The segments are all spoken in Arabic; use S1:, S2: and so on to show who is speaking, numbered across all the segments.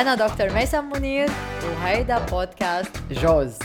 S1: أنا دكتور ميسم منير وهيدا بودكاست جوز.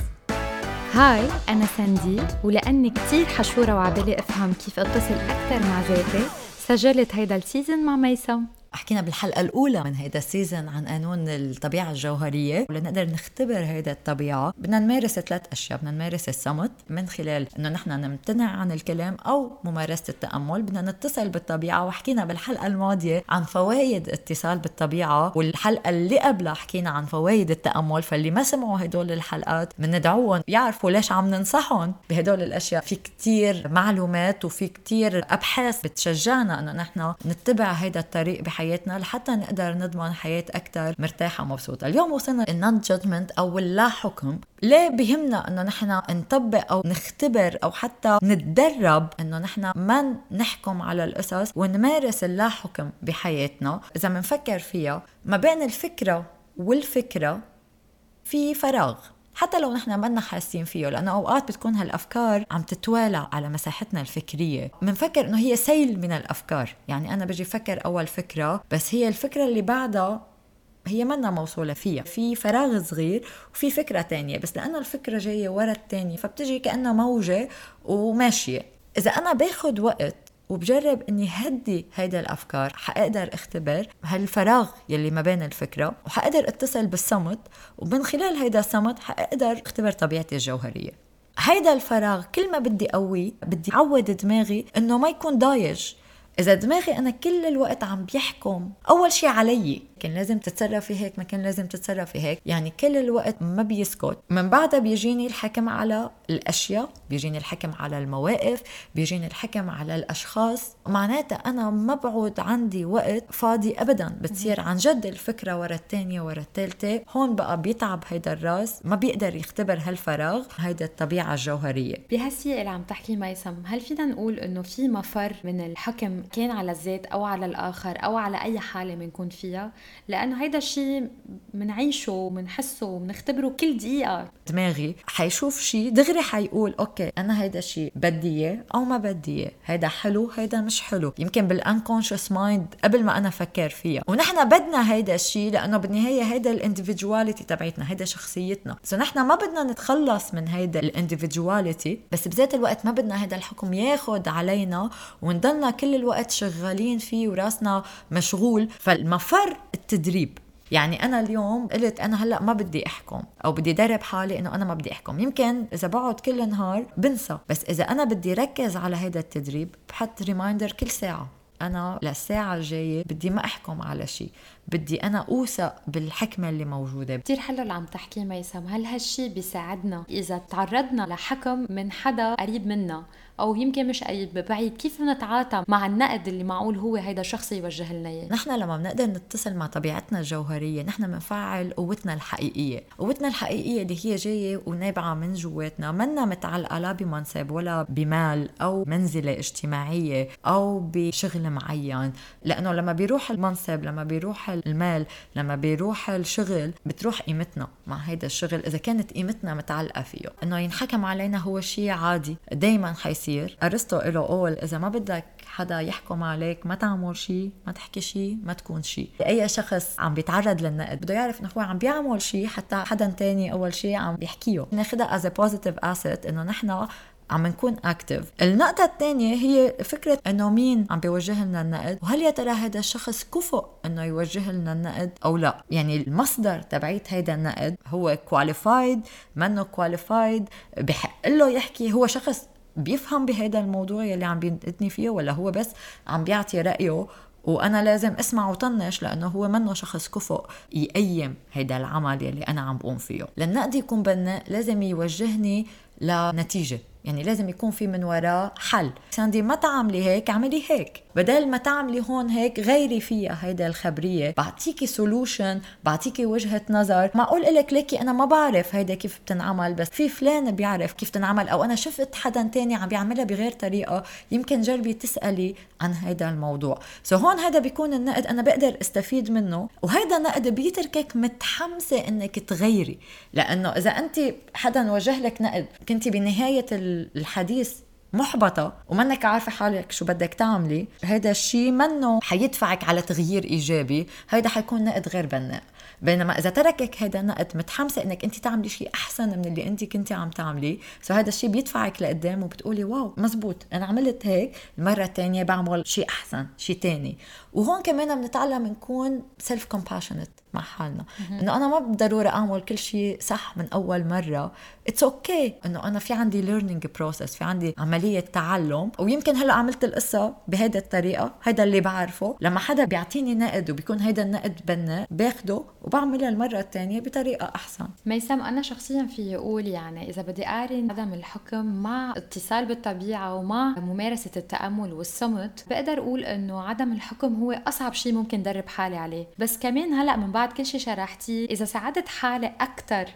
S2: هاي أنا ساندي ولأني كتير حشورة وعبالي أفهم كيف أتصل أكثر مع ذاتي سجلت هيدا ال season مع ميسم.
S1: حكينا بالحلقة الأولى من هيدا ال season عن قانون الطبيعة الجوهرية ولنقدر نختبر هيدا الطبيعة. بدنا نمارس ثلاث أشياء بدنا نمارس الصمت من خلال إنه نحن نمتنع عن الكلام أو ممارسة التأمل. بدنا نتصل بالطبيعة وحكينا بالحلقة الماضية عن فوائد اتصال بالطبيعة والحلقة اللي قبلها حكينا عن فوائد التأمل. فاللي ما سمعوا هدول الحلقات بندعوهم يعرفوا ليش عم ننصحهم بهدول الأشياء. في كتير معلومات وفي كتير أبحاث بتشجعنا إنه نحن نتبع هيدا الطريق بحياتنا حياتنا لحتى نقدر نضمن حياة أكثر مرتاحة ومبسوطة. اليوم وصلنا ال non judgment أو اللا حكم. ليه بهمنا إنه نحن نطبق أو نختبر أو حتى نتدرب إنه نحن ما نحكم على القصص ونمارس اللا حكم بحياتنا؟ إذا بنفكر فيها ما بين الفكرة والفكرة في فراغ. حتى لو نحن ما حاسين فيه لأنه أوقات بتكون هالأفكار عم تتوالى على مساحتنا الفكرية. بنفكر إنه هي سيل من الأفكار. يعني أنا بجي فكر أول فكرة بس هي الفكرة اللي بعدها هي منا موصولة فيها. في فراغ صغير وفي فكرة تانية بس لأنه الفكرة جاية ورا التانية فبتجي كأنها موجة وماشية. إذا أنا باخد وقت وبجرب إني هدي هيدا الأفكار. حأقدر أختبر هالفراغ يلي ما بين الفكرة وحأقدر أتصل بالصمت ومن خلال هيدا الصمت حأقدر أختبر طبيعتي الجوهرية. هيدا الفراغ كل ما بدي قوي بدي أعود دماغي إنه ما يكون ضايج إذا دماغي أنا كل الوقت عم بيحكم أول شيء علي كان لازم تتصرفي هيك ما كان لازم تتصرفي هيك. يعني كل الوقت ما بيسكت. من بعدها بيجيني الحكم على الأشياء بيجيني الحكم على المواقف بيجيني الحكم على الأشخاص. معناتها أنا ما بعود عندي وقت فاضي ابدا. بتصير عن جد الفكرة ورا الثانية ورا الثالثه هون بقى بيتعب هيدا الراس. ما بيقدر يختبر هالفراغ. هيدا الطبيعة الجوهرية.
S2: بهالسياق اللي عم تحكي ميسم هل فينا نقول إنه في مفر من الحكم كان على الذات أو على الآخر أو على أي حالة بنكون فيها لأنه هيدا الشيء بنعيشه وبنحسه وبنختبره كل دقيقة.
S1: دماغي حيشوف شيء دغري حيقول okay أنا هيدا الشيء بدي إياه أو ما بدي إياه. هيدا حلو هيدا مش حلو. يمكن بال unconscious mind قبل ما أنا فكر فيها. ونحن بدنا هيدا الشيء لأنه بالنهاية هيدا ال individuality تبعتنا هيدا شخصيتنا. so نحن ما بدنا نتخلص من هيدا ال individuality بس بذات الوقت ما بدنا هيدا الحكم ياخد علينا ونضلنا كل الوقت شغالين فيه وراسنا مشغول. فالمفر التدريب يعني أنا اليوم قلت أنا هلأ ما بدي أحكم أو بدي درب حالي إنه أنا ما بدي أحكم. يمكن إذا بقعد كل نهار بنسى بس إذا أنا بدي ركز على هذا التدريب بحط ريمايندر كل ساعة. أنا للساعة الجاية بدي ما أحكم على شيء بدي أنا أوثق بالحكمة اللي موجودة.
S2: كثير حلو اللي عم تحكيه ميسم. هل هالشي بيساعدنا إذا تعرضنا لحكم من حدا قريب منا؟ أو يمكن مش قريب بعيد كيف نتعاطى مع النقد اللي معقول هو هيدا الشخص يوجه لنا إياه؟
S1: نحن لما بنقدر نتصل مع طبيعتنا الجوهرية نحن بنفعل قوتنا الحقيقية. قوتنا الحقيقية اللي هي جاية ونابعة من جواتنا. منا متعلقة لا بمنصب ولا بمال أو منزلة اجتماعية أو بشغل معين. لأنه لما بيروح المنصب لما بيروح المال لما بيروح الشغل بتروح قيمتنا مع هيدا الشغل. إذا كانت قيمتنا متعلقة فيه إنه ينحكم علينا هو شيء عادي دائما حيصير. أرسطو له قول إذا ما بدك حدا يحكم عليك ما تعمل شيء ما تحكي شيء ما تكون شيء أي شخص عم بيتعرض للنقد بده يعرف إنه هو عم بيعمل شيء حتى حدا تاني أول شيء عم بيحكيه. ناخذها as positive asset إنه نحن عم نكون active النقطة الثانية هي فكرة إنه مين عم بيوجه لنا النقد وهل يا ترى هذا الشخص كفؤ إنه يوجه لنا النقد أو لا؟ يعني المصدر تبعيت هيدا النقد هو qualified منه qualified بحق له يحكي هو شخص بيفهم بهذا الموضوع يلي عم بينتقدني فيه ولا هو بس عم بيعطي رأيه وأنا لازم أسمع وطنش لأنه هو منه شخص كفؤ يقيم هيدا العمل يلي أنا عم بقوم فيه. للنقد يكون بناء لازم يوجهني لنتيجة. يعني لازم يكون في من وراه حل. ساندي ما تعملي هيك اعملي هيك. بدل ما تعملي هون هيك غيري فيها هيدا الخبرية. بعطيكي سولوشن بعطيكي وجهة نظر. معقول لك ليكي أنا ما بعرف هيدا كيف بتنعمل بس في فلان بيعرف كيف تنعمل أو أنا شفت حدا تاني عم بيعملها بغير طريقة. يمكن جربي تسألي عن هيدا الموضوع. so هون هذا بيكون النقد أنا بقدر استفيد منه. وهيدا النقد بيتركك متحمسة إنك تغيري. لأنه إذا أنت حدا وجه لك نقد كنتي بنهاية الحديث محبطة ومنك عارفة حالك شو بدك تعملي هذا الشيء منه حيدفعك على تغيير إيجابي هيدا حيكون نقد غير بناء. بينما إذا تركك هذا النقد متحمسة إنك أنت تعملي شيء أحسن من اللي أنت كنتي عم تعملي so هذا الشيء بيدفعك لقدام وبتقولي wow مزبوط أنا عملت هيك المرة الثانية بعمل شيء أحسن شيء ثاني وهون كمان بنتعلم نكون self compassionate مع حالنا. إنه أنا ما بالضروره أعمل كل شيء صح من أول مرة. it's okay okay. إنه أنا في عندي learning process في عندي عملية تعلم. ويمكن هلأ عملت القصة بهيدي الطريقة هيدا اللي بعرفه. لما حدا بيعطيني نقد وبيكون هيدا النقد بناء باخده وبعملها المرة الثانية بطريقة أحسن.
S2: ميسم أنا شخصيا في أقول يعني إذا بدي اقارن عدم الحكم مع اتصال بالطبيعة ومع ممارسة التأمل والصمت بقدر أقول إنه عدم الحكم هو أصعب شيء ممكن درب حالي عليه. بس كمان هلأ من بعد كل شيء شرحتيه إذا ساعدت حالي أكثر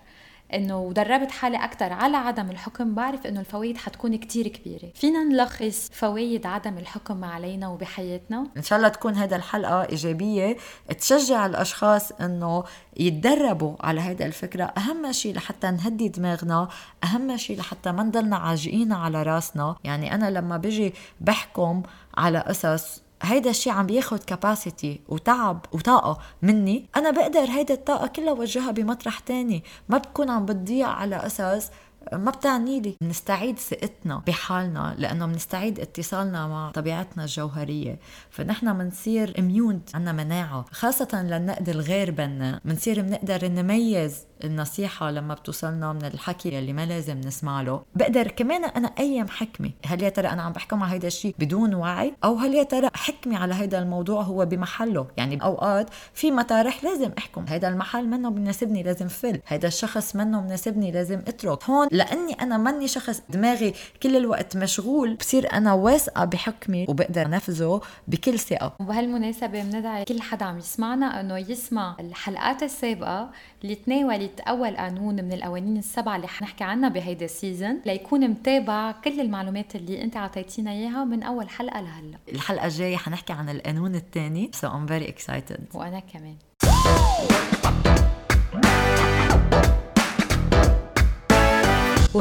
S2: إنه ودربت حالي أكثر على عدم الحكم بعرف إنه الفوائد حتكون كتير كبيرة. فينا نلخص فوائد عدم الحكم علينا وبحياتنا.
S1: إن شاء الله تكون هذا الحلقة إيجابية تشجع الأشخاص إنه يتدربوا على هذا الفكرة. أهم شيء لحتى نهدي دماغنا أهم شيء لحتى ما نضلنا عاجقين على راسنا. يعني أنا لما بجي بحكم على قصص هيدا الشيء عم بياخد كاباسيتي وتعب وطاقة مني أنا بقدر هيدا الطاقة كلها وجهها بمطرح تاني. ما بتكون عم بتضيع على أساس ما بتعني لي بنستعيد ثقتنا بحالنا لأنه بنستعيد اتصالنا مع طبيعتنا الجوهرية. فنحن بنصير اميون عندنا مناعة خاصة للنقد الغير بناء بنصير بنقدر نميز النصيحة لما بتوصلنا من الحكي اللي ما لازم نسمع له. بقدر كمان أنا أيم حكمي هل يا ترى أنا عم بحكم على هيدا الشيء بدون وعي؟ أو هل يا ترى حكمي على هيدا الموضوع هو بمحله؟ يعني أوقات في مطارح لازم أحكم. هيدا المحل منه بيناسبني لازم فل. هيدا الشخص منه بيناسبني لازم اترك. هون لأني أنا ماني شخص دماغي كل الوقت مشغول بصير أنا واثقة بحكمي وبقدر نفذه بكل ثقة.
S2: وبهالمناسبة بندعي كل حدا عم يسمعنا أنه يسمع الحلقات السابقة اللي تناولت اول قانون من القوانين السبعة اللي حنحكي عنها بهيدا السيزون ليكون متابع كل المعلومات اللي أنت أعطيتينا إياها من أول حلقة لهلا.
S1: الحلقة الجاية حنحكي عن القانون الثاني so I'm very excited.
S2: وأنا كمان.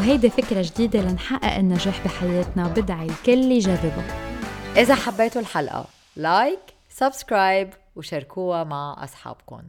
S2: وهيدي فكرة جديدة لنحقق النجاح بحياتنا بدعي الكل يجربها
S1: إذا حبيتوا الحلقة like subscribe وشاركوها مع أصحابكم.